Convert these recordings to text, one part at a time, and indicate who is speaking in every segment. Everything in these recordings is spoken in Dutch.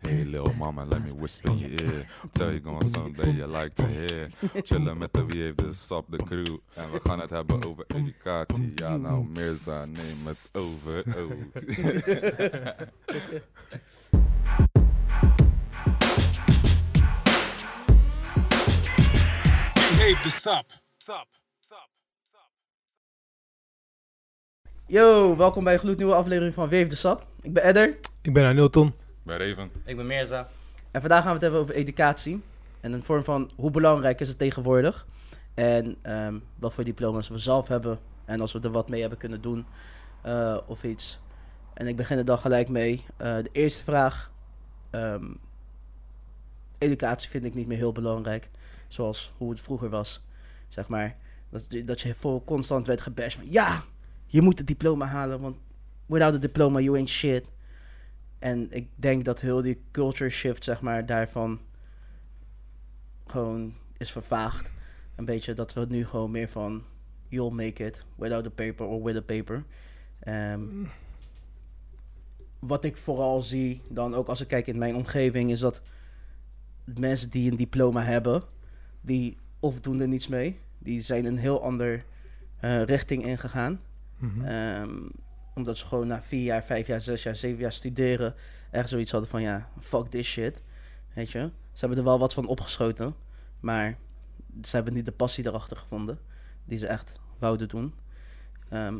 Speaker 1: Hey, little mama, let me whisper in your ear. Tell you going someday you like to hear. De wie heeft de sap, de crew. En we gaan het hebben over educatie. Ja, nou, Mirza, neem het over. Oh.
Speaker 2: Wie heeft de sap?
Speaker 3: Yo, welkom bij een gloednieuwe aflevering van Weef de Sap. Ik ben Edder
Speaker 4: Ik ben Anilton.
Speaker 1: Bij Raven.
Speaker 5: Ik ben Mirza.
Speaker 3: en vandaag gaan we het hebben over educatie. En een vorm van hoe belangrijk is het tegenwoordig. En ehm, wat voor diploma's we zelf hebben. En als we er wat mee hebben kunnen doen eh, of iets. En ik begin er dan gelijk mee. Eh, de eerste vraag. ehm, educatie vind ik niet meer heel belangrijk. Zoals hoe het vroeger was. Zeg maar. Dat, je- dat je vol constant werd gebashed van... Ja, je moet het diploma halen. Want without a diploma you ain't shit. En ik denk dat heel die culture shift, zeg maar, daarvan gewoon is vervaagd. Een beetje dat we nu gewoon meer van you'll make it without a paper or with a paper. Ehm, wat ik vooral zie, dan ook als ik kijk in mijn omgeving, is dat mensen die een diploma hebben, die of doen er niets mee, die zijn een heel ander eh, richting ingegaan.
Speaker 4: Mhm.
Speaker 3: Ehm, omdat ze gewoon na vier jaar, vijf jaar, zes jaar, zeven jaar studeren... echt zoiets hadden van, ja, fuck this shit. Weet je? Ze hebben er wel wat van opgeschoten. Maar ze hebben niet de passie erachter gevonden. Die ze echt wouden doen. Ehm,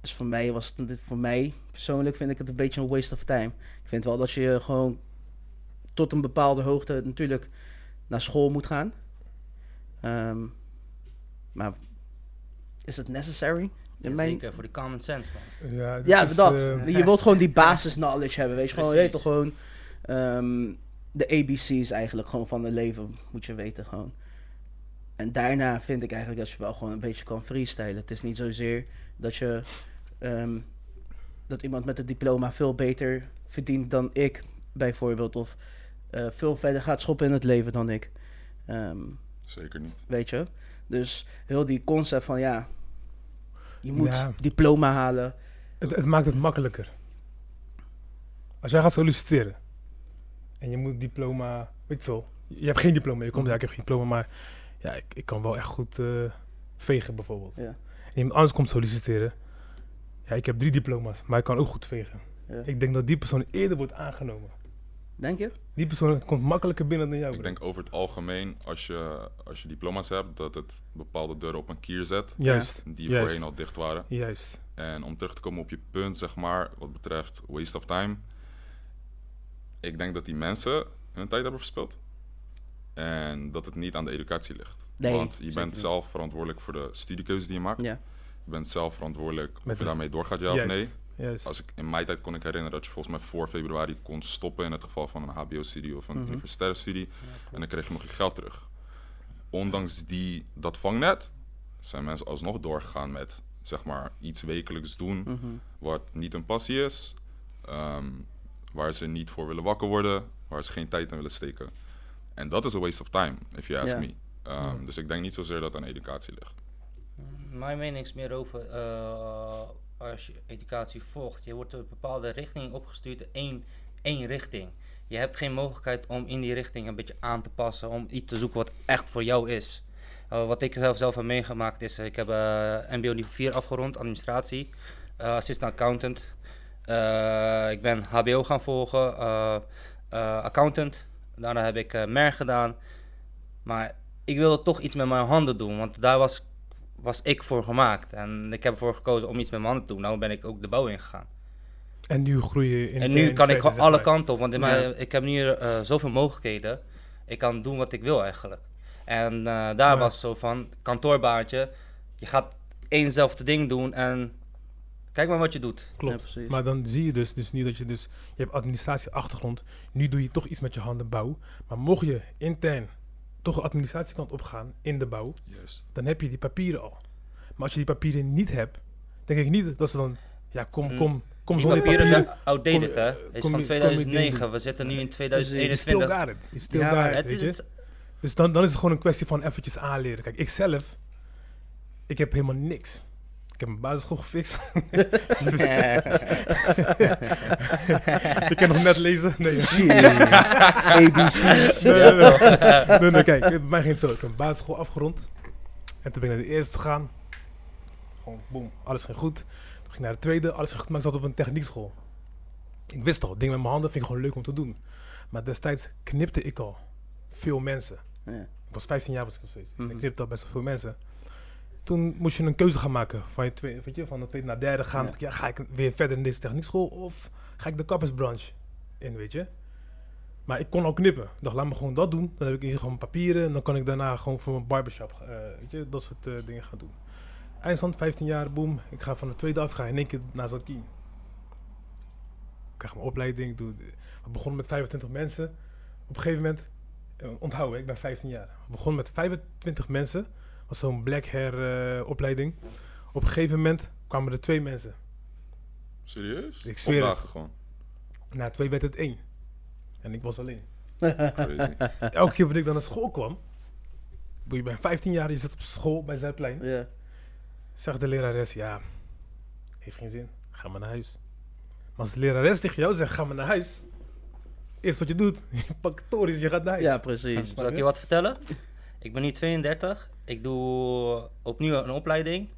Speaker 3: dus voor mij was het... Voor mij persoonlijk vind ik het een beetje een waste of time. Ik vind wel dat je gewoon tot een bepaalde hoogte natuurlijk naar school moet gaan. Ehm, maar is het necessary? Mijn-
Speaker 5: Zeker, voor die common sense, man.
Speaker 4: Ja, dat
Speaker 3: ja,
Speaker 4: is,
Speaker 3: dat.
Speaker 4: eh,
Speaker 3: je wilt gewoon die basis knowledge hebben, weet je. Gewoon, je weet
Speaker 5: Precies.
Speaker 3: toch gewoon... ehm, de ABC's eigenlijk gewoon van het leven moet je weten gewoon. En daarna vind ik eigenlijk dat je wel gewoon een beetje kan freestylen. Het is niet zozeer dat je... ehm, dat iemand met een diploma veel beter verdient dan ik, bijvoorbeeld. Of eh, veel verder gaat schoppen in het leven dan ik. Ehm,
Speaker 1: Zeker niet.
Speaker 3: weet je? Dus heel die concept van ja... Je moet
Speaker 4: Ja.
Speaker 3: diploma halen.
Speaker 4: het, het maakt het makkelijker. Als jij gaat solliciteren en je moet diploma, weet ik veel. Je hebt geen diploma, je komt ja, ik heb geen diploma, maar ja, ik, ik kan wel echt goed eh, vegen bijvoorbeeld.
Speaker 3: Ja.
Speaker 4: En iemand anders komt solliciteren. Ja, ik heb drie diploma's, maar ik kan ook goed vegen.
Speaker 3: Ja.
Speaker 4: Ik denk dat die persoon eerder wordt aangenomen.
Speaker 3: Denk je?
Speaker 4: Die persoon komt makkelijker binnen dan jou.
Speaker 1: Ik denk over het algemeen, als je, als je diploma's hebt, dat het bepaalde deuren op een kier zet.
Speaker 4: Juist,
Speaker 1: Die
Speaker 4: Juist.
Speaker 1: voorheen al dicht waren.
Speaker 4: juist.
Speaker 1: En om terug te komen op je punt, zeg maar, wat betreft waste of time. Ik denk dat die mensen hun tijd hebben verspild. En dat het niet aan de educatie ligt.
Speaker 3: Nee,
Speaker 1: Want je bent
Speaker 3: niet.
Speaker 1: zelf verantwoordelijk voor de studiekeuze die je maakt.
Speaker 3: Ja.
Speaker 1: Je bent zelf verantwoordelijk
Speaker 4: Met
Speaker 1: of je
Speaker 4: de-
Speaker 1: daarmee doorgaat, ja
Speaker 4: juist,
Speaker 1: of nee.
Speaker 4: Juist.
Speaker 1: Als ik, in mijn tijd kon ik herinneren dat je volgens mij voor februari kon stoppen in het geval van een HBO-studie of een
Speaker 3: Mhm.
Speaker 1: universitaire studie. En dan kreeg je nog je geld terug. Ondanks die, dat vangnet zijn mensen alsnog doorgegaan met zeg maar iets wekelijks doen
Speaker 3: Mhm.
Speaker 1: wat niet hun passie is, ehm, waar ze niet voor willen wakker worden, waar ze geen tijd in willen steken. En dat is een waste of time, if you ask me. Ehm, Dus ik denk niet zozeer dat aan educatie ligt.
Speaker 5: Mijn mening is meer over eh, als je educatie volgt. Je wordt een bepaalde richting opgestuurd, één, één richting. Je hebt geen mogelijkheid om in die richting een beetje aan te passen, om iets te zoeken wat echt voor jou is. Eh, wat ik zelf, zelf heb meegemaakt is, eh, ik heb eh, MBO niveau 4 afgerond, administratie, eh, assistant accountant. Ik ben HBO gaan volgen, accountant. Daarna heb ik MER gedaan. Maar ik wilde toch iets met mijn handen doen, want daar was, was ik voor gemaakt. En ik heb ervoor gekozen om iets met mijn handen te doen. Nou ben ik ook de bouw ingegaan.
Speaker 4: En nu groei je in
Speaker 5: en nu kan ik gewoon alle kanten op, want in
Speaker 3: Ja.
Speaker 5: mijn, ik heb nu eh, zoveel mogelijkheden. Ik kan doen wat ik wil eigenlijk. En eh, daar was zo van, kantoorbaantje, je gaat éénzelfde ding doen en kijk maar wat je doet.
Speaker 4: Klopt.
Speaker 3: Ja.
Speaker 4: Maar dan zie je dus, dus nu dat je dus, je hebt administratie achtergrond, nu doe je toch iets met je handen bouw. Maar mocht je intern toch de administratiekant opgaan in de bouw,
Speaker 1: Juist.
Speaker 4: dan heb je die papieren al. Maar als je die papieren niet hebt, denk ik niet dat ze dan, ja kom,
Speaker 5: Mm.
Speaker 4: kom, kom
Speaker 5: Die
Speaker 4: zonder
Speaker 5: papieren
Speaker 4: papieren.
Speaker 5: zijn outdated hè,
Speaker 4: eh,
Speaker 5: is
Speaker 4: kom
Speaker 5: van
Speaker 4: je- kom je
Speaker 5: 2009,
Speaker 4: dingen
Speaker 5: we zitten nu in
Speaker 4: Je still
Speaker 5: 2021.
Speaker 4: got it. Je still
Speaker 3: Ja,
Speaker 4: it,
Speaker 5: Het
Speaker 4: weet
Speaker 5: is
Speaker 4: je.
Speaker 5: het,
Speaker 4: Dus dan, dan is het gewoon een kwestie van eventjes aanleren. Kijk, ik zelf, ik heb helemaal niks. Ik heb mijn basisschool gefixt. ik kan nog net lezen. Nee.
Speaker 3: Shit. ABC's.
Speaker 4: nee, nee, nee. nee, nee, kijk, bij mij ging het zo. Ik heb mijn basisschool afgerond. En toen ben ik naar de eerste gegaan. Gewoon, boem, alles ging goed. Toen ging ik naar de tweede, alles ging goed, maar ik zat op een techniekschool. Ik wist al, dingen met mijn handen vind ik gewoon leuk om te doen. Maar destijds knipte ik al veel mensen.
Speaker 3: Ja.
Speaker 4: Ik was 15 jaar was ik nog steeds.
Speaker 3: Mhm.
Speaker 4: Ik knipte al best wel veel mensen. Toen moest je een keuze gaan maken van, je twee, weet je, van de tweede naar de derde gaan.
Speaker 3: Ja.
Speaker 4: Ja. ga ik weer verder in deze techniekschool of ga ik de kappersbranche in, weet je? Maar ik kon al knippen. Ik dacht, laat me gewoon dat doen. Dan heb ik hier gewoon papieren en dan kan ik daarna gewoon voor mijn barbershop, eh, weet je, dat soort eh, dingen gaan doen. Eindstand, 15 jaar, boom. Ik ga van de tweede af, ga in één keer naar Zatki. Ik krijg mijn opleiding. Doe, we begonnen met 25 mensen. Op een gegeven moment, eh, onthoud, hè, ik ben 15 jaar. We begonnen met 25 mensen. Was zo'n black hair eh, opleiding. Op een gegeven moment kwamen er twee mensen.
Speaker 1: Serieus?
Speaker 4: Ik zweer het.
Speaker 1: Gewoon.
Speaker 4: Na twee werd het één. En ik was alleen.
Speaker 1: Crazy.
Speaker 4: Elke keer wanneer ik dan naar school kwam. Je bent 15 jaar, je zit op school bij Zuidplein.
Speaker 3: Ja.
Speaker 4: Zegt de lerares, ja, heeft geen zin, ga maar naar huis. Maar als de lerares tegen jou zegt, ga maar naar huis. Eerst wat je doet, je pakt tories, je gaat naar huis.
Speaker 3: ja, precies.
Speaker 5: Zal ik je wat vertellen? Ik ben nu 32. Ik doe opnieuw een opleiding.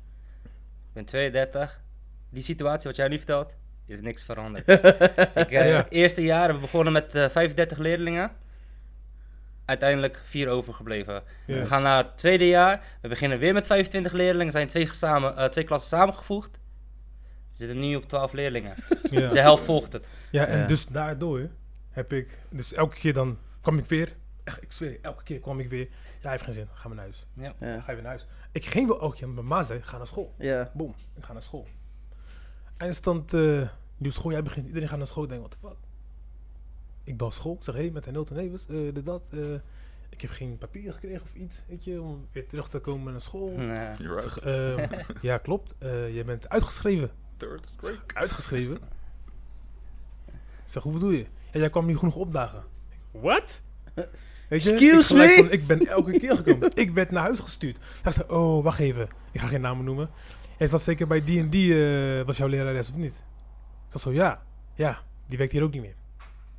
Speaker 5: Ik ben 32. Die situatie wat jij nu vertelt, is niks veranderd. ik, eh,
Speaker 4: Ja.
Speaker 5: Eerste jaar hebben we begonnen met eh, 35 leerlingen. Uiteindelijk vier overgebleven. We gaan naar het tweede jaar. We beginnen weer met 25 leerlingen. zijn twee, samen, eh, twee klassen samengevoegd. We zitten nu op 12 leerlingen.
Speaker 4: Ja.
Speaker 5: De helft volgt het.
Speaker 4: Ja, en
Speaker 3: Ja.
Speaker 4: dus daardoor heb ik, dus elke keer dan kwam ik weer, echt, ik zweer, elke keer kwam ik weer, ja, heeft geen zin, ga maar naar huis.
Speaker 5: Ja.
Speaker 4: Ga je weer naar huis. Ik ging wel keer, maar mijn ma zei, ga naar school.
Speaker 3: Ja.
Speaker 4: Boom, ik ga naar school. Eindstand, eh nieuw schooljaar begint, iedereen gaat naar school. Denk, wat de fuck? Ik bel school, ik zeg, hé, hey, met Henilton Nevers, eh dit, dat. eh, ik heb geen papier gekregen of iets, weet je, om weer terug te komen naar school.
Speaker 5: Nee.
Speaker 1: You're
Speaker 4: Ik
Speaker 1: right.
Speaker 4: zeg, eh, ja, klopt, eh, je bent uitgeschreven.
Speaker 1: Third straight.
Speaker 4: Uitgeschreven? Ik zeg, hoe bedoel je? Ja, jij kwam niet genoeg opdagen. Wat? Weet je,
Speaker 3: Excuse
Speaker 4: ik
Speaker 3: me?
Speaker 4: van, ik ben elke keer gekomen. ik werd naar huis gestuurd. Hij zei, oh, wacht even. Ik ga geen namen noemen. Hij zat zeker bij die en die, eh, was jouw lerares of niet? Ik zeg zo, ja. Ja, die werkt hier ook niet meer.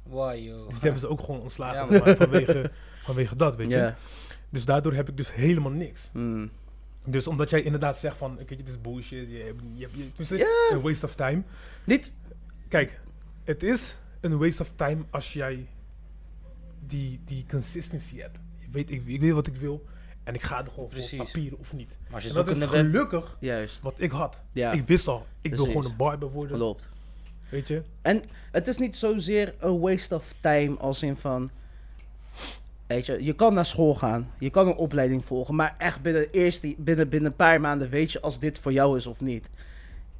Speaker 5: Why, joh.
Speaker 4: Dus die hebben ze ook gewoon ontslagen
Speaker 5: Ja,
Speaker 4: zeg maar, vanwege, vanwege dat, weet je. Dus daardoor heb ik dus helemaal niks.
Speaker 3: Mm.
Speaker 4: Dus omdat jij inderdaad zegt van, weet je, dit is bullshit. Je hebt, je hebt, je, een waste of time.
Speaker 3: Niet.
Speaker 4: Kijk, het is een waste of time als jij die, die consistency hebt. Je weet, ik, ik weet wat ik wil en ik ga er gewoon
Speaker 5: Precies.
Speaker 4: voor papieren of niet.
Speaker 5: Maar als je
Speaker 4: En dat is gelukkig
Speaker 3: Juist.
Speaker 4: wat ik had.
Speaker 3: Ja.
Speaker 4: Ik wist al, ik wil
Speaker 3: Precies.
Speaker 4: gewoon een barber worden,
Speaker 3: Klopt.
Speaker 4: weet je.
Speaker 3: En het is niet zozeer een waste of time als in van... Weet je, je kan naar school gaan, je kan een opleiding volgen, maar echt binnen, de eerste, binnen, binnen een paar maanden weet je als dit voor jou is of niet.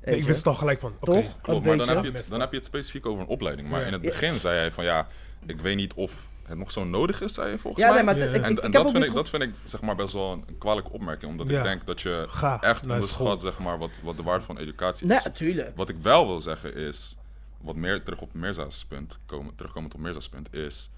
Speaker 4: Ik wist het al gelijk van, oké.
Speaker 3: Toch?
Speaker 1: Klopt, maar dan heb, je het, dan heb je het specifiek over een opleiding. Maar
Speaker 4: Ja.
Speaker 1: in het
Speaker 3: Ja.
Speaker 1: begin zei hij van ja, ik weet niet of het nog zo nodig is, zei je volgens
Speaker 3: Ja,
Speaker 1: mij.
Speaker 3: nee, maar
Speaker 4: Ja.
Speaker 1: en
Speaker 3: ik,
Speaker 1: en
Speaker 3: ik heb
Speaker 1: dat, vind ik, dat vind ik zeg maar best wel een kwalijke opmerking. Omdat
Speaker 4: Ja.
Speaker 1: ik denk dat je
Speaker 4: Ga
Speaker 1: echt onderschat zeg maar, wat, wat de waarde van educatie
Speaker 3: Nee,
Speaker 1: is.
Speaker 3: natuurlijk.
Speaker 1: Wat ik wel wil zeggen is, wat meer terug op Mirza's punt, komen, terugkomend op Mirza's punt, is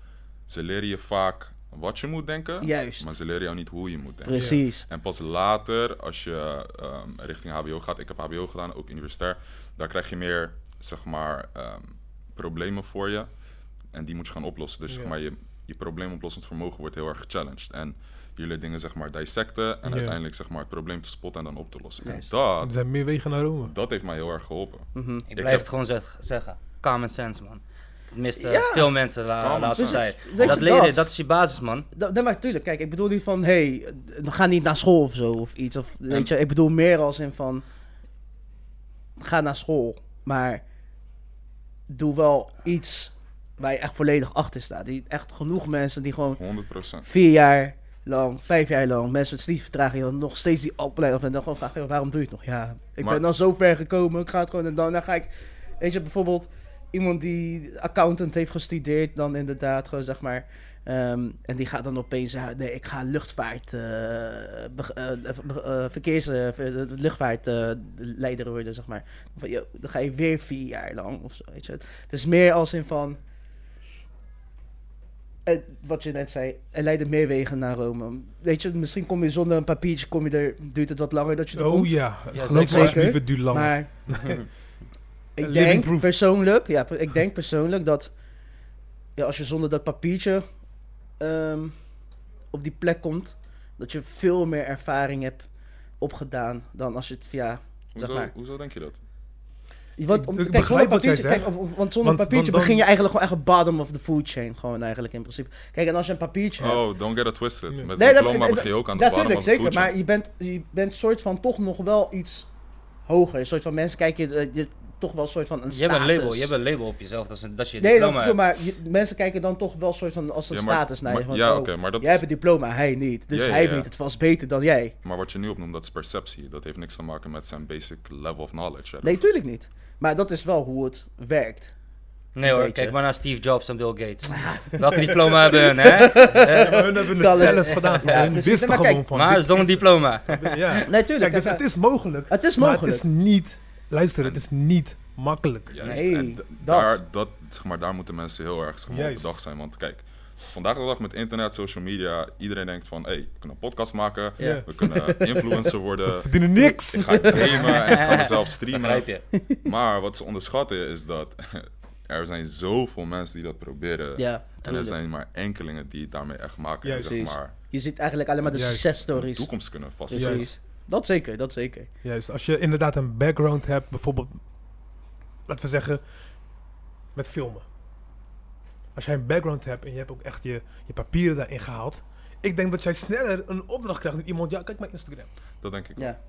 Speaker 1: ze leren je vaak wat je moet denken,
Speaker 3: Juist.
Speaker 1: maar ze leren jou niet hoe je moet denken.
Speaker 3: Precies.
Speaker 1: En pas later, als je ehm, richting HBO gaat, ik heb HBO gedaan, ook universitair, daar krijg je meer, zeg maar, ehm, problemen voor je. En die moet je gaan oplossen. Dus zeg maar, je, je probleemoplossend vermogen wordt heel erg gechallenged. En jullie dingen, zeg maar, dissecten en
Speaker 4: Ja.
Speaker 1: uiteindelijk, zeg maar, het probleem te spotten en dan op te lossen. En
Speaker 3: Juist.
Speaker 4: Er
Speaker 1: dat,
Speaker 4: zijn meer wegen naar Rome.
Speaker 1: dat heeft mij heel erg geholpen.
Speaker 3: Mhm.
Speaker 5: ik
Speaker 1: Ik
Speaker 5: blijf
Speaker 1: heb-
Speaker 5: het gewoon zeg- zeggen. Common sense, man. Tenminste,
Speaker 3: Ja.
Speaker 5: veel mensen la laten zijn. Dat
Speaker 3: je
Speaker 5: leren,
Speaker 3: dat?
Speaker 5: dat is je basis, man.
Speaker 3: Dat, nee, maar tuurlijk, kijk, ik bedoel niet van, hé, hey, ga niet naar school of zo, of iets. Of, weet je, ik bedoel meer als in van, ga naar school, maar doe wel iets waar je echt volledig achter staat. Die, echt genoeg mensen die gewoon
Speaker 1: 100%.
Speaker 3: vier jaar lang, vijf jaar lang, mensen met slievertraging, dan nog steeds die opleiding, en dan gewoon vragen, "Joh, waarom doe je het nog? Ja, ik
Speaker 1: Maar-
Speaker 3: ben dan zo ver gekomen, ik ga het gewoon, en dan, dan ga ik, weet je, bijvoorbeeld iemand die accountant heeft gestudeerd, dan inderdaad gewoon zeg maar, ehm, en die gaat dan opeens, ja, nee, ik ga luchtvaart, eh, eh, be- eh, verkeers, eh, luchtvaartleider worden, zeg maar. Van, dan ga je weer vier jaar lang of zo, weet je. Het is meer als in van, eh, wat je net zei, er leiden meer wegen naar Rome. Weet je, misschien kom je zonder een papiertje, kom je er, duurt het wat langer dat je er
Speaker 4: Oh
Speaker 3: komt.
Speaker 4: ja,
Speaker 5: Ja,
Speaker 4: geloof me
Speaker 3: zeker.
Speaker 4: alsjeblieft, het duurt lang.
Speaker 3: Maar ik denk
Speaker 4: proof.
Speaker 3: persoonlijk, ja, ik denk persoonlijk dat ja, als je zonder dat papiertje ehm, op die plek komt, dat je veel meer ervaring hebt opgedaan dan als je het via, zeg
Speaker 1: Hoezo,
Speaker 3: maar.
Speaker 1: hoezo denk je dat?
Speaker 3: Want, om,
Speaker 4: ik
Speaker 3: kijk, zonder papiertje, kijk, want zonder
Speaker 4: Want-
Speaker 3: papiertje
Speaker 4: want dan-
Speaker 3: begin je eigenlijk gewoon echt bottom of the food chain, gewoon eigenlijk in principe. Kijk, en als je een papiertje hebt,
Speaker 1: Oh, don't get it twisted. Met
Speaker 3: Nee, dat-
Speaker 1: diploma begin je ook aan de bottom of the
Speaker 3: zeker.
Speaker 1: food chain.
Speaker 3: Maar je bent, je bent soort van toch nog wel iets hoger. Een soort van mensen kijken je, je toch wel een soort van een
Speaker 5: Je hebt een
Speaker 3: status.
Speaker 5: label, je hebt een label op jezelf, dat is, een- dat je je
Speaker 3: Nee,
Speaker 5: diploma
Speaker 3: maar je- mensen kijken dan toch wel een soort van als een
Speaker 1: Ja, maar-
Speaker 3: status naar je. Van,
Speaker 1: ja,
Speaker 3: oh,
Speaker 1: oké, maar dat
Speaker 3: jij
Speaker 1: is-
Speaker 3: hebt een diploma, hij niet. Dus
Speaker 1: Ja, ja,
Speaker 3: hij
Speaker 1: ja.
Speaker 3: weet het vast beter dan jij.
Speaker 1: Maar wat je nu opnoemt, dat is perceptie. Dat heeft niks te maken met zijn basic level of knowledge.
Speaker 3: Nee, tuurlijk niet. Maar dat is wel hoe het werkt.
Speaker 5: Nee hoor, kijk maar naar Steve Jobs en Bill Gates. Welke diploma hebben hun, hè?
Speaker 4: Ja,
Speaker 5: Eh,
Speaker 4: maar hun hebben het zelf gedaan.
Speaker 3: Ja,
Speaker 4: hun
Speaker 3: precies.
Speaker 4: wisten
Speaker 3: Maar
Speaker 4: gewoon
Speaker 3: kijk,
Speaker 4: van...
Speaker 5: maar
Speaker 4: is-
Speaker 5: diploma.
Speaker 4: Ja.
Speaker 3: Nee, tuurlijk.
Speaker 4: Kijk, dus het is mogelijk.
Speaker 3: het is
Speaker 4: Maar
Speaker 3: mogelijk.
Speaker 4: het is niet... Luister, het is niet makkelijk.
Speaker 1: Juist.
Speaker 3: Nee,
Speaker 1: en
Speaker 3: dat.
Speaker 1: Daar, dat, zeg maar, daar moeten mensen heel erg zeg maar, op bedacht zijn. Want kijk, vandaag de dag met internet, social media, iedereen denkt van, hé, hey, we kunnen een podcast maken,
Speaker 3: Ja.
Speaker 1: we kunnen influencer
Speaker 4: We
Speaker 1: worden,
Speaker 4: verdienen niks.
Speaker 1: ik ga gamen en ik ga mezelf streamen. Maar wat ze onderschatten is dat er zijn zoveel mensen die dat proberen.
Speaker 3: Ja,
Speaker 1: en er zijn maar enkelingen die het daarmee echt maken. En zeg maar,
Speaker 3: Je ziet eigenlijk alleen maar de
Speaker 4: Juist.
Speaker 3: success
Speaker 1: de
Speaker 3: stories.
Speaker 1: toekomst kunnen
Speaker 3: Precies.
Speaker 1: vaststellen.
Speaker 4: Juist.
Speaker 3: Dat zeker, dat zeker.
Speaker 4: Juist, als je inderdaad een background hebt, bijvoorbeeld, laten we zeggen, met filmen. Als jij een background hebt en je hebt ook echt je, je papieren daarin gehaald, ik denk dat jij sneller een opdracht krijgt met iemand, ja, kijk mijn Instagram.
Speaker 1: Dat denk ik wel.
Speaker 3: Ja.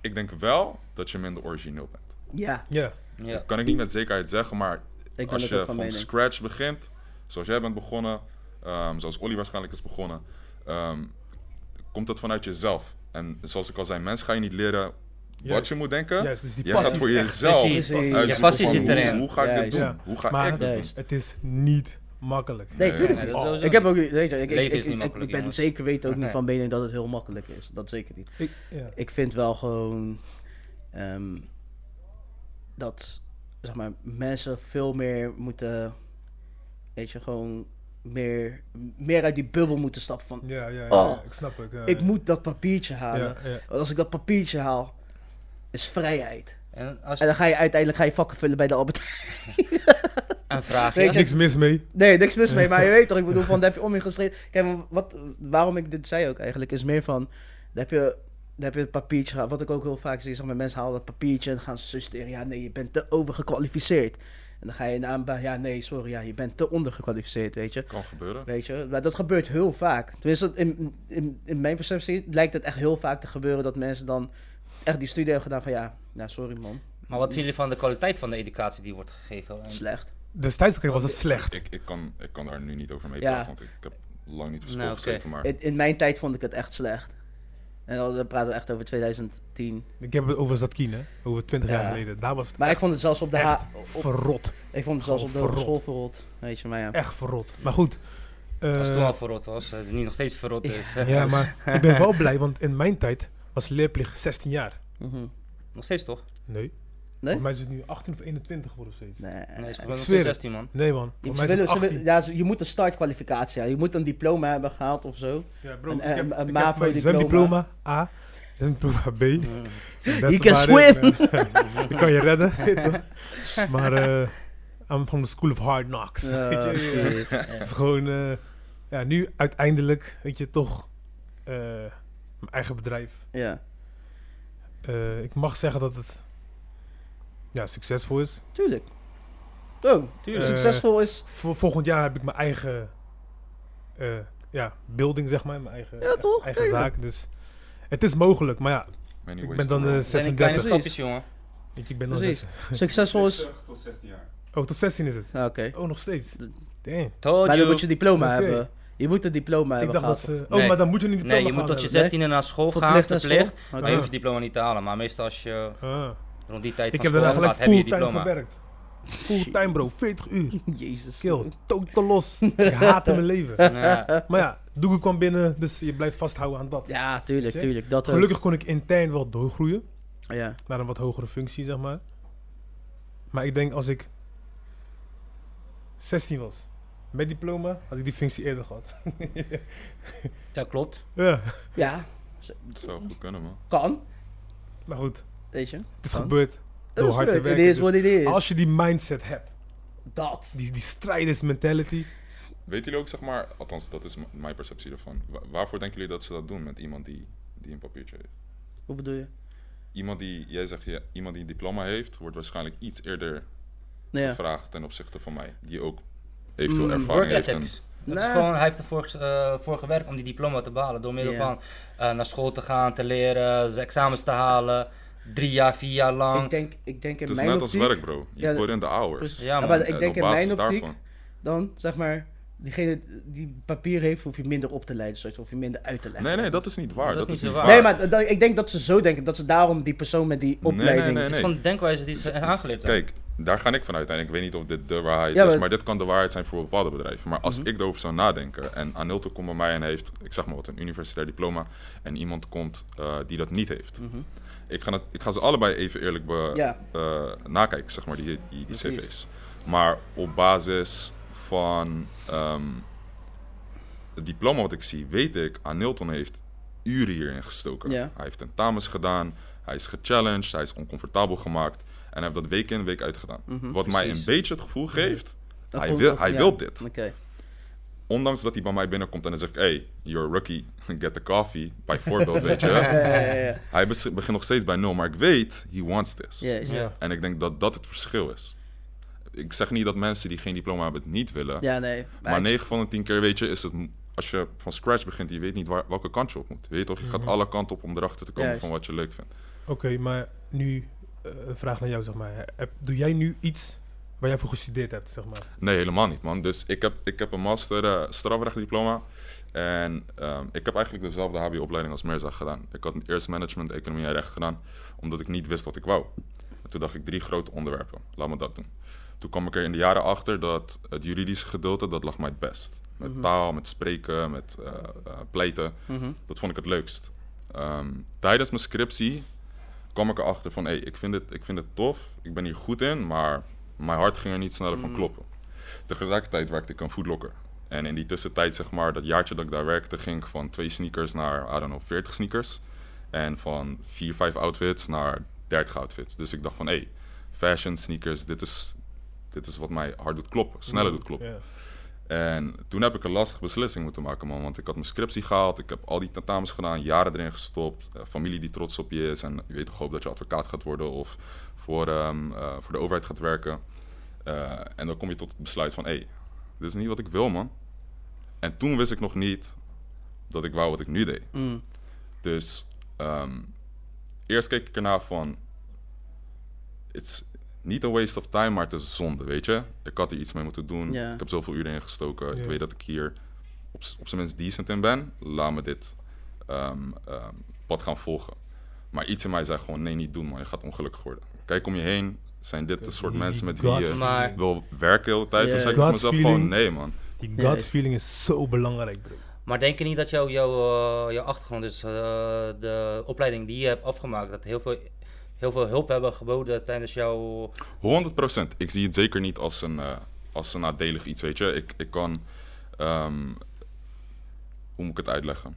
Speaker 1: Ik denk wel dat je minder origineel bent.
Speaker 3: Ja,
Speaker 4: Ja,
Speaker 5: Ja.
Speaker 1: Dat kan ik niet met zekerheid zeggen, maar als
Speaker 3: het
Speaker 1: je
Speaker 3: van
Speaker 1: scratch begint, zoals jij bent begonnen, ehm, zoals Olly waarschijnlijk is begonnen, ehm, komt het vanuit jezelf. En zoals ik al zei, mensen ga je niet leren wat je moet denken.
Speaker 4: juist, dus die
Speaker 1: Je
Speaker 4: passie
Speaker 1: gaat voor jezelf uitzoeken
Speaker 5: Je passie
Speaker 1: van
Speaker 5: zit
Speaker 1: hoe,
Speaker 5: erin.
Speaker 1: hoe ga ik dit doen?
Speaker 4: Ja.
Speaker 1: Hoe ga
Speaker 4: Maar-
Speaker 1: ik dit doen?
Speaker 4: Het is niet makkelijk.
Speaker 3: Nee,
Speaker 5: Nee,
Speaker 3: niet.
Speaker 5: dat sowieso
Speaker 3: Ik heb
Speaker 5: niet.
Speaker 3: ook, weet je, ik, ik,
Speaker 5: Leven
Speaker 3: ik,
Speaker 5: is niet
Speaker 3: ik-
Speaker 5: makkelijk,
Speaker 3: ik ben zeker weten ook niet van mening dat het heel makkelijk is. Dat zeker niet.
Speaker 4: Ik, ja.
Speaker 3: Ik vind wel gewoon ehm, dat zeg maar, mensen veel meer moeten, weet je, gewoon meer, meer uit die bubbel moeten stappen van
Speaker 4: Ja, ja, ja,
Speaker 3: Oh,
Speaker 4: ik snap het. ja,
Speaker 3: ik
Speaker 4: ja.
Speaker 3: moet dat papiertje halen.
Speaker 4: Ja, ja.
Speaker 3: Want Als ik dat papiertje haal, is vrijheid.
Speaker 5: En als
Speaker 3: En dan ga je uiteindelijk ga je vakken vullen bij de Albert.
Speaker 5: een vraag
Speaker 3: je-
Speaker 4: Niks mis mee.
Speaker 3: Nee, niks mis mee, maar je weet toch, ik bedoel, van, daar heb je om in gestreden. Kijk, wat, waarom ik dit zei ook eigenlijk, is meer van, daar heb je, daar heb je het papiertje gehad. Wat ik ook heel vaak zie, zeg maar, mensen halen dat papiertje en dan gaan ze solliciteren. Ja, nee, je bent te overgekwalificeerd. En dan ga je naar een baan, ja, nee, sorry, ja, je bent te ondergekwalificeerd, weet je.
Speaker 1: Kan gebeuren.
Speaker 3: Weet je, maar dat gebeurt heel vaak. Tenminste, in, in, in mijn perceptie lijkt het echt heel vaak te gebeuren dat mensen dan echt die studie hebben gedaan van, ja, nou, sorry man,
Speaker 5: Maar wat vinden jullie van de kwaliteit van de educatie die wordt gegeven? En-
Speaker 3: slecht.
Speaker 4: Destijds was het slecht.
Speaker 1: Ik, ik, kan, ik kan daar nu niet over mee
Speaker 3: Ja.
Speaker 1: praten, want ik, heb lang niet op school
Speaker 5: Nou.
Speaker 1: Maar
Speaker 3: In, in mijn tijd vond ik het echt slecht. En dan praten we echt over 2010.
Speaker 4: Ik heb het over Zatkin, hè? Over 20 jaar
Speaker 3: Ja.
Speaker 4: geleden. Daar was het
Speaker 3: Maar ik vond het zelfs op de, ha-
Speaker 4: echt
Speaker 3: op,
Speaker 4: verrot.
Speaker 3: ik vond het zelfs op de hogeschool verrot. Weet je, maar ja.
Speaker 4: Echt verrot. Maar goed. eh,
Speaker 5: Als het toen al verrot was, het is niet nog steeds verrot is.
Speaker 4: ja, maar ik ben wel blij, want in mijn tijd was leerplicht 16 jaar.
Speaker 3: Mhm.
Speaker 5: Nog steeds toch?
Speaker 4: Nee.
Speaker 3: Nee?
Speaker 4: Voor mij is het nu 18 of 21 geworden steeds.
Speaker 3: Nee.
Speaker 5: Nee, het is nog
Speaker 4: zweer het.
Speaker 5: 16 man.
Speaker 4: Nee man,
Speaker 3: ze
Speaker 4: voor mij is het
Speaker 3: willen- ze
Speaker 4: 18.
Speaker 3: willen- ja, ze- je moet een startkwalificatie hebben. Je moet een diploma hebben gehaald of zo.
Speaker 4: Ja bro,
Speaker 3: Een-
Speaker 4: ik heb,
Speaker 3: een- een
Speaker 4: ik heb
Speaker 3: MAVO
Speaker 4: mijn
Speaker 3: diploma.
Speaker 4: zwemdiploma A, zwemdiploma B.
Speaker 5: Mm.
Speaker 3: You can
Speaker 4: about it, man. Ik kan je redden. weet je toch? maar eh I'm from the school of hard knocks. Weet je,
Speaker 3: shit.
Speaker 4: Het is gewoon, eh, ja, nu uiteindelijk, weet je, toch eh, mijn eigen bedrijf.
Speaker 3: ja,
Speaker 4: Eh, ik mag zeggen dat het ja, succesvol is.
Speaker 3: tuurlijk. Oh,
Speaker 5: Tuurlijk.
Speaker 3: succesvol is...
Speaker 4: Volgend jaar heb ik mijn eigen eh, ja, building, zeg maar. Mijn eigen,
Speaker 3: Ja, toch?
Speaker 4: eigen
Speaker 3: Ja.
Speaker 4: zaak. Dus het is mogelijk. Maar ja,
Speaker 1: many
Speaker 4: ik ben dan
Speaker 1: roll.
Speaker 4: eh,
Speaker 5: Het zijn kleine
Speaker 4: 36.
Speaker 5: stapjes, jongen.
Speaker 4: Weet je, ik ben dan
Speaker 3: Succesvol is...
Speaker 1: tot 16 jaar.
Speaker 4: Oh, tot 16 is het.
Speaker 3: Ah, Oké.
Speaker 4: Oh, nog steeds. Damn.
Speaker 5: Told
Speaker 3: Maar dan
Speaker 5: you.
Speaker 3: moet je diploma hebben. Je moet een diploma
Speaker 4: Ik
Speaker 3: hebben
Speaker 4: dacht dat ze... Oh,
Speaker 5: Nee.
Speaker 4: maar dan moet je niet diploma
Speaker 5: Nee, je moet tot je
Speaker 3: hebben.
Speaker 5: 16e naar school gaan,
Speaker 3: Verplicht
Speaker 5: verplicht.
Speaker 3: school.
Speaker 5: Maar
Speaker 3: Oké.
Speaker 5: je hoeft je diploma niet te halen. Maar meestal als je.
Speaker 4: Ah.
Speaker 5: rond die tijd
Speaker 4: Ik
Speaker 5: van
Speaker 4: heb daarna
Speaker 5: school gaat, heb je diploma.
Speaker 4: gewerkt. Fulltime bro, 40 uur.
Speaker 3: Jezus.
Speaker 4: Kill, totaal los. Ik haatte mijn leven.
Speaker 5: Ja.
Speaker 4: Maar ja, Doege kwam binnen, dus je blijft vasthouden aan dat.
Speaker 3: Ja, tuurlijk, tuurlijk. Dat ook.
Speaker 4: Gelukkig kon ik intern wel doorgroeien
Speaker 3: Ja.
Speaker 4: naar een wat hogere functie, zeg maar. Maar ik denk als ik 16 was met diploma had ik die functie eerder gehad.
Speaker 5: Ja, klopt.
Speaker 4: ja,
Speaker 3: Ja,
Speaker 1: Dat zou goed kunnen, man.
Speaker 3: kan.
Speaker 4: maar goed,
Speaker 3: Weet je.
Speaker 4: het is
Speaker 3: Kan.
Speaker 4: gebeurd.
Speaker 3: Dat
Speaker 4: Door
Speaker 3: is
Speaker 4: hard te
Speaker 3: leuk.
Speaker 4: werken.
Speaker 3: Het is
Speaker 4: dus
Speaker 3: wat het is.
Speaker 4: Als je die mindset hebt,
Speaker 3: Dat.
Speaker 4: die, die strijders mentality.
Speaker 1: Weten jullie ook, zeg maar, althans, dat is mijn perceptie ervan. Wa- waarvoor denken jullie dat ze dat doen met iemand die, die een papiertje heeft?
Speaker 3: Hoe bedoel je?
Speaker 1: Iemand die, jij zegt, ja, iemand die een diploma heeft, wordt waarschijnlijk iets eerder
Speaker 3: ja.
Speaker 1: gevraagd ten opzichte van mij. Die ook eventueel
Speaker 3: Mm,
Speaker 1: ervaring
Speaker 5: Work
Speaker 1: heeft. En,
Speaker 5: ethics. Dat
Speaker 3: Nee.
Speaker 5: is gewoon, hij heeft ervoor eh, voor gewerkt om die diploma te behalen. Door middel van eh, naar school te gaan, te leren, zijn examens te halen. Drie jaar, vier jaar lang.
Speaker 3: Ik denk, ik denk in
Speaker 1: het is
Speaker 3: mijn
Speaker 1: net als werk, bro. Je
Speaker 3: Ja,
Speaker 1: put in the hours.
Speaker 5: Ja,
Speaker 3: maar ik denk in mijn optiek,
Speaker 1: daarvan-
Speaker 3: dan zeg maar, diegene die papier heeft, hoef je minder op te leiden, zoals hoef je minder uit te leggen.
Speaker 1: Nee, nee, dat is niet waar.
Speaker 5: Dat
Speaker 1: Dat,
Speaker 5: is
Speaker 1: is
Speaker 5: niet waar.
Speaker 1: waar.
Speaker 3: Nee, maar dat- ik denk dat ze zo denken, dat ze daarom die persoon met die
Speaker 1: Nee,
Speaker 3: opleiding...
Speaker 1: nee, nee,
Speaker 5: Het is gewoon de denkwijze die ze aangeleerd zijn.
Speaker 1: Kijk, daar ga ik vanuit. En ik weet niet of dit de waarheid
Speaker 3: Ja,
Speaker 1: is,
Speaker 3: maar-
Speaker 1: maar dit kan de waarheid zijn voor bepaalde bedrijven. Maar als
Speaker 3: Mhm.
Speaker 1: ik erover zou nadenken en Anilto komt bij mij en heeft, ik zeg maar wat, een universitair diploma en iemand komt eh, die dat niet heeft.
Speaker 3: Mhm.
Speaker 1: Ik, ga het, ik ga ze allebei even eerlijk be,
Speaker 3: Ja.
Speaker 1: eh, nakijken, zeg maar, die, die, die
Speaker 3: Precies.
Speaker 1: cv's. Maar op basis van ehm, het diploma wat ik zie, weet ik, Anilton heeft uren hierin gestoken.
Speaker 3: Ja.
Speaker 1: Hij heeft tentamens gedaan, hij is gechallenged, hij is oncomfortabel gemaakt. En hij heeft dat week in, week uit gedaan.
Speaker 3: Mhm,
Speaker 1: Wat mij een beetje het gevoel geeft,
Speaker 3: Dat
Speaker 1: hij, wil,
Speaker 3: ook-
Speaker 1: hij
Speaker 3: ja.
Speaker 1: wil dit.
Speaker 3: Oké.
Speaker 1: Ondanks dat hij bij mij binnenkomt en dan zegt, hey, you're a rookie, get the coffee, bijvoorbeeld, weet je.
Speaker 3: Ja, ja, ja, ja.
Speaker 1: Hij begint nog steeds bij nul, maar ik weet, he wants this. En ik denk dat dat het verschil is. Ik zeg niet dat mensen die geen diploma hebben het niet willen.
Speaker 3: Ja, nee.
Speaker 1: maar
Speaker 3: ik-
Speaker 1: 9 van de 10 keer weet je, is het als je van scratch begint, je weet niet waar, welke kant je op moet. Weet je toch, je gaat
Speaker 4: Mhm.
Speaker 1: alle kanten op om erachter te komen
Speaker 3: Juist.
Speaker 1: van wat je leuk vindt.
Speaker 4: Oké, maar nu een vraag naar jou, zeg maar. Heb, doe jij nu iets waar jij voor gestudeerd hebt, zeg maar?
Speaker 1: Nee, helemaal niet, man. Dus ik heb, ik heb een master uh, strafrechtdiploma. En ehm, ik heb eigenlijk dezelfde HBO-opleiding als Mirza gedaan. Ik had eerst management, economie en recht gedaan, omdat ik niet wist wat ik wou. En toen dacht ik drie grote onderwerpen, laat me dat doen. Toen kwam ik er in de jaren achter dat het juridische gedeelte, dat lag mij het best. Met
Speaker 3: Mhm.
Speaker 1: taal, met spreken, met eh, eh, pleiten.
Speaker 3: Mhm.
Speaker 1: Dat vond ik het leukst. Ehm, tijdens mijn scriptie kwam ik erachter van, hé, ik, vind het, ik vind het tof, ik ben hier goed in, maar mijn hart ging er niet sneller van
Speaker 3: Mm.
Speaker 1: kloppen. Tegelijkertijd werkte ik een foodlocker. En in die tussentijd, zeg maar, dat jaartje dat ik daar werkte, ging ik van twee sneakers naar, I don't know, 40 sneakers. En van vier, vijf outfits naar 30 outfits. Dus ik dacht van, hé, hey, fashion, sneakers, dit is, dit is wat mij hard doet kloppen, sneller doet kloppen. En toen heb ik een lastige beslissing moeten maken, man. Want ik had mijn scriptie gehaald, ik heb al die tentamens gedaan, jaren erin gestopt. eh, familie die trots op je is en je weet toch hoop dat je advocaat gaat worden of voor, ehm, eh, voor de overheid gaat werken. Eh, en dan kom je tot het besluit van, hé, hey, dit is niet wat ik wil, man. En toen wist ik nog niet dat ik wou wat ik nu deed.
Speaker 3: Mm.
Speaker 1: Dus ehm, eerst keek ik ernaar van... It's niet een waste of time, maar het is zonde, weet je? Ik had er iets mee moeten doen.
Speaker 3: Ja.
Speaker 1: Ik heb zoveel uren in gestoken.
Speaker 4: Ja.
Speaker 1: Ik weet dat ik hier op, op zijn minst decent in ben. Laat me dit ehm, ehm, pad gaan volgen. Maar iets in mij zei gewoon, nee, niet doen, man. Je gaat ongelukkig worden. Kijk om je heen. Zijn dit de soort
Speaker 4: Die-
Speaker 1: mensen met wie je.
Speaker 5: Maar-
Speaker 1: wil werken de hele tijd?
Speaker 3: Ja.
Speaker 1: Toen zei ik
Speaker 4: Gut
Speaker 1: mezelf
Speaker 4: feeling.
Speaker 1: gewoon, nee, man.
Speaker 4: Die gut
Speaker 3: is-
Speaker 4: feeling is zo belangrijk, bro.
Speaker 5: Maar denk je niet dat jou, jou, eh, jouw achtergrond, dus eh, de opleiding die je hebt afgemaakt, dat heel veel, heel veel hulp hebben geboden tijdens jouw...
Speaker 1: 100%. Ik zie het zeker niet als een, eh, als een nadelig iets, weet je. Ik, ik kan... ehm, hoe moet ik het uitleggen?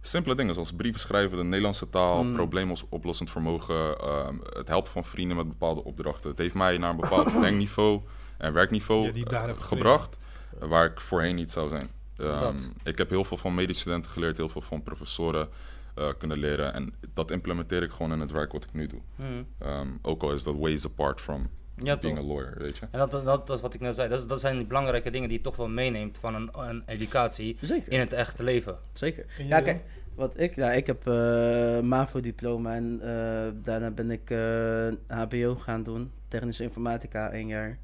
Speaker 1: Simpele dingen zoals brieven schrijven, de Nederlandse taal,
Speaker 3: Mm.
Speaker 1: probleemoplossend vermogen, ehm, het helpen van vrienden met bepaalde opdrachten. Het heeft mij naar een bepaald denkniveau en werkniveau
Speaker 4: Ja,
Speaker 1: eh, gebracht, eh, waar ik voorheen niet zou zijn. Ehm, ik heb heel veel van medestudenten geleerd, heel veel van professoren eh, kunnen leren. En dat implementeer ik gewoon in het werk wat ik nu doe.
Speaker 5: Hmm.
Speaker 1: Ehm, ook al is dat ways apart from
Speaker 5: Ja,
Speaker 1: being
Speaker 5: toch.
Speaker 1: a lawyer, weet je.
Speaker 5: En dat, dat, dat is wat ik net zei. Dat, is- dat zijn die belangrijke dingen die je toch wel meeneemt van een, een educatie
Speaker 3: Zeker.
Speaker 5: in het echte leven.
Speaker 3: Zeker. Ja, kijk, wat ik, ja, ik heb eh MAVO-diploma en eh, daarna ben ik eh, HBO gaan doen. Technische informatica, één jaar.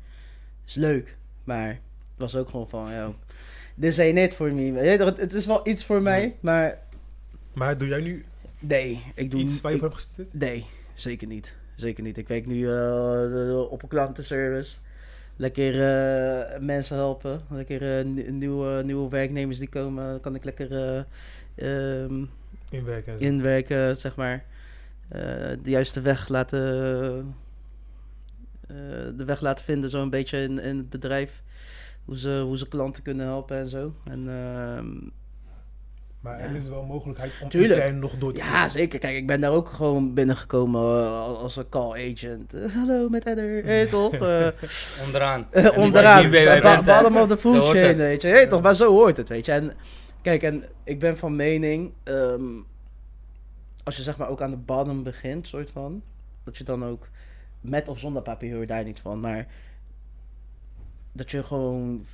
Speaker 3: Is leuk, maar het was ook gewoon van, ja, this ain't it for me. Het is wel iets voor mij, maar
Speaker 4: Maar doe jij nu
Speaker 3: nee, ik doe
Speaker 4: iets waar je voor hebt gestudeerd?
Speaker 3: Nee, zeker niet. Zeker niet. Ik werk nu eh, op een klantenservice. Lekker eh, mensen helpen. Lekker eh, nieuw- nieuwe, nieuwe werknemers die komen. kan ik lekker eh, ehm,
Speaker 4: Inwerken
Speaker 3: inwerken, zeg maar. Eh, de juiste weg laten... eh, de weg laten vinden, zo'n beetje in, in het bedrijf. Hoe ze, hoe ze klanten kunnen helpen en zo. En ehm,
Speaker 4: Maar
Speaker 3: Ja.
Speaker 4: er is wel mogelijkheid om
Speaker 3: Tuurlijk.
Speaker 4: intern nog door te
Speaker 3: ja, zeker. Kijk, ik ben daar ook gewoon binnengekomen eh, als een call agent. Eh, Hallo, met Edder. Hey, toch? Eh,
Speaker 5: Onderaan.
Speaker 3: Onderaan. Bottom of the food chain, weet je. Hey, toch, maar zo hoort het, weet je. En kijk, en ik ben van mening, ehm, als je zeg maar ook aan de bottom begint, soort van, dat je dan ook, met of zonder papier daar niet van, maar dat je gewoon,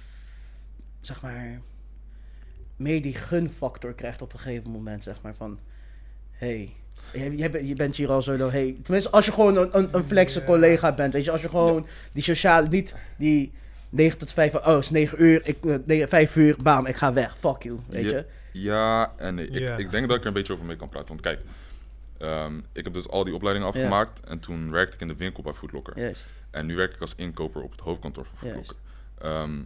Speaker 3: zeg maar, meer die gunfactor krijgt op een gegeven moment, zeg maar, van, hey, je, je, bent- je bent hier al zo dan, hey, tenminste als je gewoon een, een, een flexe collega bent, weet je, als je gewoon die sociale, niet die 9 tot 5, oh, het is 9 uur, ik, eh, nee, 5 uur, bam, ik ga weg, fuck you, weet
Speaker 1: Ja.
Speaker 3: je.
Speaker 1: Ja, en ik, denk dat ik er een beetje over mee kan praten. Want kijk, ehm, ik heb dus al die opleidingen afgemaakt. En toen werkte ik in de winkel bij Foodlocker.
Speaker 3: Juist.
Speaker 1: En nu werk ik als inkoper op het hoofdkantoor van
Speaker 3: Juist.
Speaker 1: Foodlocker. Ehm,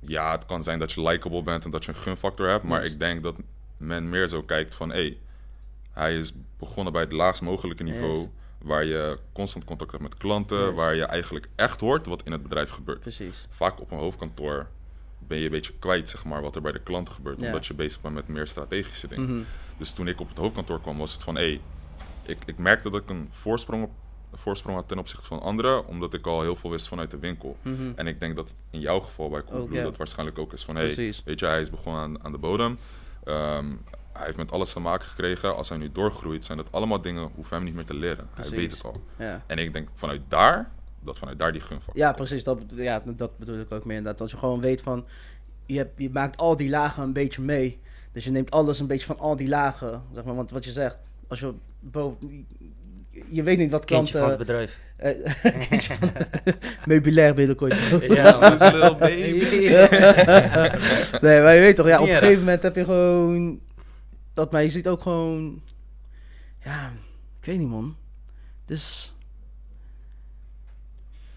Speaker 1: ja, het kan zijn dat je likable bent en dat je een gunfactor hebt. Maar ik denk dat men meer zo kijkt van... Hé, hey, hij is begonnen bij het laagst mogelijke niveau... Waar je constant contact hebt met klanten... Waar je eigenlijk echt hoort wat in het bedrijf gebeurt.
Speaker 3: Precies.
Speaker 1: Vaak op een hoofdkantoor ben je een beetje kwijt, zeg maar, wat er bij de klanten gebeurt.
Speaker 3: Ja.
Speaker 1: Omdat je bezig bent met meer strategische dingen.
Speaker 3: Mhm.
Speaker 1: Dus toen ik op het hoofdkantoor kwam, was het van... hé, hey, ik, ik merkte dat ik een voorsprong, op, voorsprong had ten opzichte van anderen... omdat ik al heel veel wist vanuit de winkel.
Speaker 3: Mhm.
Speaker 1: En ik denk dat het in jouw geval bij Coolblue dat waarschijnlijk ook is van... hé, hey,
Speaker 3: Precies.
Speaker 1: weet je, hij is begonnen aan, aan de bodem. Ehm, hij heeft met alles te maken gekregen. Als hij nu doorgroeit, zijn dat allemaal dingen... hoeven hem niet meer te leren. Hij weet het al.
Speaker 3: Ja.
Speaker 1: En ik denk vanuit daar, dat vanuit daar die gunfactor
Speaker 3: Ja, precies. Dat, ja, dat bedoel ik ook meer inderdaad. Dat je gewoon weet van, je, hebt, je maakt al die lagen een beetje mee. Dus je neemt alles een beetje van al die lagen, zeg maar. Want wat je zegt, als je boven... Je weet niet wat
Speaker 5: Kindje van het
Speaker 3: klanten...
Speaker 5: bedrijf.
Speaker 3: eh, kindje van meubilair binnenkort.
Speaker 5: Ja.
Speaker 1: Little baby.
Speaker 3: nee, maar je weet toch, ja, op een gegeven moment heb je gewoon... Dat, maar je ziet ook gewoon... Ja, ik weet niet, man. Dus...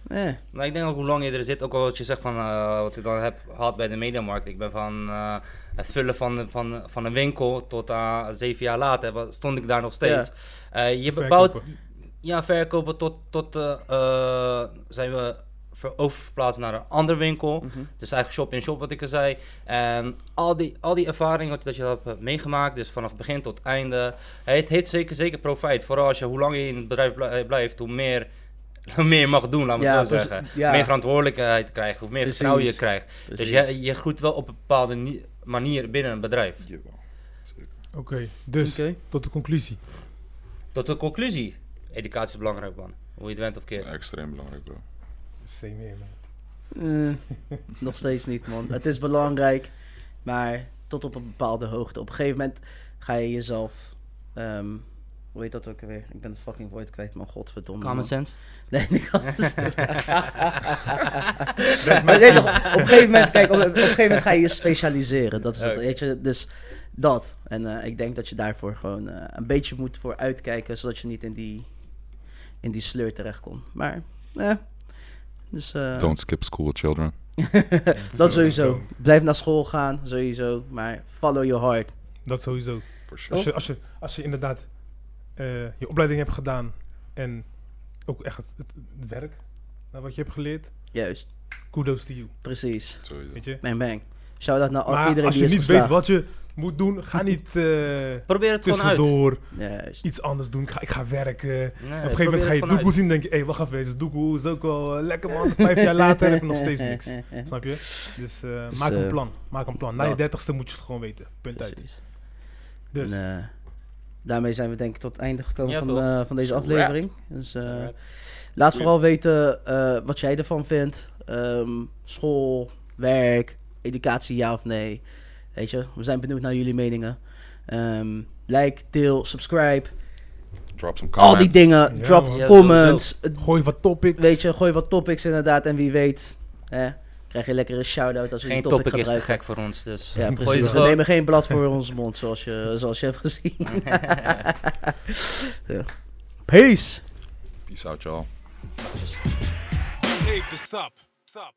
Speaker 3: Eh,
Speaker 5: Nou, ik denk ook hoe lang je er zit, ook al wat je zegt van eh, wat ik dan heb gehad bij de mediamarkt. Ik ben van eh, het vullen van, van, van een winkel tot aan zeven jaar later stond ik daar nog steeds. Eh, je bebouwt,
Speaker 4: Verkopen.
Speaker 5: ja, verkopen tot, tot eh, eh, zijn we ver- oververplaatst naar een andere winkel.
Speaker 3: mhm.
Speaker 5: Dus eigenlijk shop in shop wat ik al zei. En al die, al die ervaringen wat, dat je hebt eh, meegemaakt, dus vanaf begin tot einde. Het heeft zeker, zeker profijt. Vooral als je hoe langer je in het bedrijf blij- eh, blijft, hoe meer, hoe meer je mag doen, laat me
Speaker 3: Ja,
Speaker 5: het zo zeggen.
Speaker 3: Ja.
Speaker 5: Meer verantwoordelijkheid krijgt, hoe meer
Speaker 3: Precies.
Speaker 5: vertrouwen je krijgt. Dus je, je groeit wel op een bepaalde ni- manier binnen een bedrijf.
Speaker 4: Oké, dus tot de conclusie.
Speaker 5: Tot de conclusie. Educatie is belangrijk, man. Hoe je het went of keert.
Speaker 1: Extreem belangrijk, bro.
Speaker 4: Same here, man.
Speaker 3: Nog steeds niet, man. Het is belangrijk, maar tot op een bepaalde hoogte. Op een gegeven moment ga je jezelf... ehm, hoe heet dat ook alweer? Ik ben het fucking woord kwijt, man. Godverdomme.
Speaker 5: Common
Speaker 3: man.
Speaker 5: sense.
Speaker 3: Nee, niet common sense. maar nee, toch, op een gegeven moment, kijk, op, op een gegeven moment ga je je specialiseren. Dat is het, weet je, dus dat. En eh, ik denk dat je daarvoor gewoon eh, een beetje moet voor uitkijken, zodat je niet in die, in die sleur terechtkomt. Maar, eh, dus... eh,
Speaker 1: Don't skip school, children.
Speaker 3: dat sowieso. Blijf naar school gaan, sowieso. Maar follow your heart.
Speaker 4: Dat sowieso.
Speaker 1: For sure.
Speaker 4: Als je, als je, als je inderdaad eh, je opleiding hebt gedaan en ook echt het, het, het werk, wat je hebt geleerd,
Speaker 3: Juist,
Speaker 4: kudos to you,
Speaker 3: precies.
Speaker 1: Sowieso.
Speaker 4: weet je.
Speaker 3: Bang bang. Shout-out naar al-
Speaker 4: Maar
Speaker 3: iedereen
Speaker 4: als je niet
Speaker 3: geslaagd.
Speaker 4: weet wat je moet doen, ga niet eh,
Speaker 5: Probeer het gewoon uit.
Speaker 4: iets anders doen. Ik ga, ik ga werken.
Speaker 5: Nee,
Speaker 4: Op een gegeven moment ga je
Speaker 5: doekoe
Speaker 4: zien en denk je, hé, wacht even, deze doekoe is ook wel eh, lekker man. Vijf jaar later heb je nog steeds niks. Snap je? Dus eh,
Speaker 3: Dus,
Speaker 4: maak een plan. Maak een plan. Na je dertigste moet je het gewoon weten. Punt uit. Dus,
Speaker 3: En, eh, daarmee zijn we denk ik tot het einde gekomen
Speaker 5: Ja,
Speaker 3: van, eh, van deze aflevering. Dus eh, laat vooral weten eh, wat jij ervan vindt. Ehm, school, werk, educatie, ja of nee. Weet je, we zijn benieuwd naar jullie meningen. Ehm, like, deel, subscribe.
Speaker 1: Drop some comments.
Speaker 3: Al die dingen.
Speaker 4: Ja,
Speaker 3: drop
Speaker 4: man.
Speaker 5: Ja,
Speaker 3: comments.
Speaker 4: gooi wat topics.
Speaker 3: Weet je, gooi wat topics inderdaad. En wie weet, hè, krijg je lekker een shout-out als we
Speaker 5: Geen
Speaker 3: die topic,
Speaker 5: topic is te
Speaker 3: gebruiken.
Speaker 5: gek voor ons, dus
Speaker 3: Ja, precies. We nemen geen blad voor onze mond, zoals je, zoals je hebt gezien. ja. Peace!
Speaker 1: Peace out, y'all.
Speaker 2: Sup.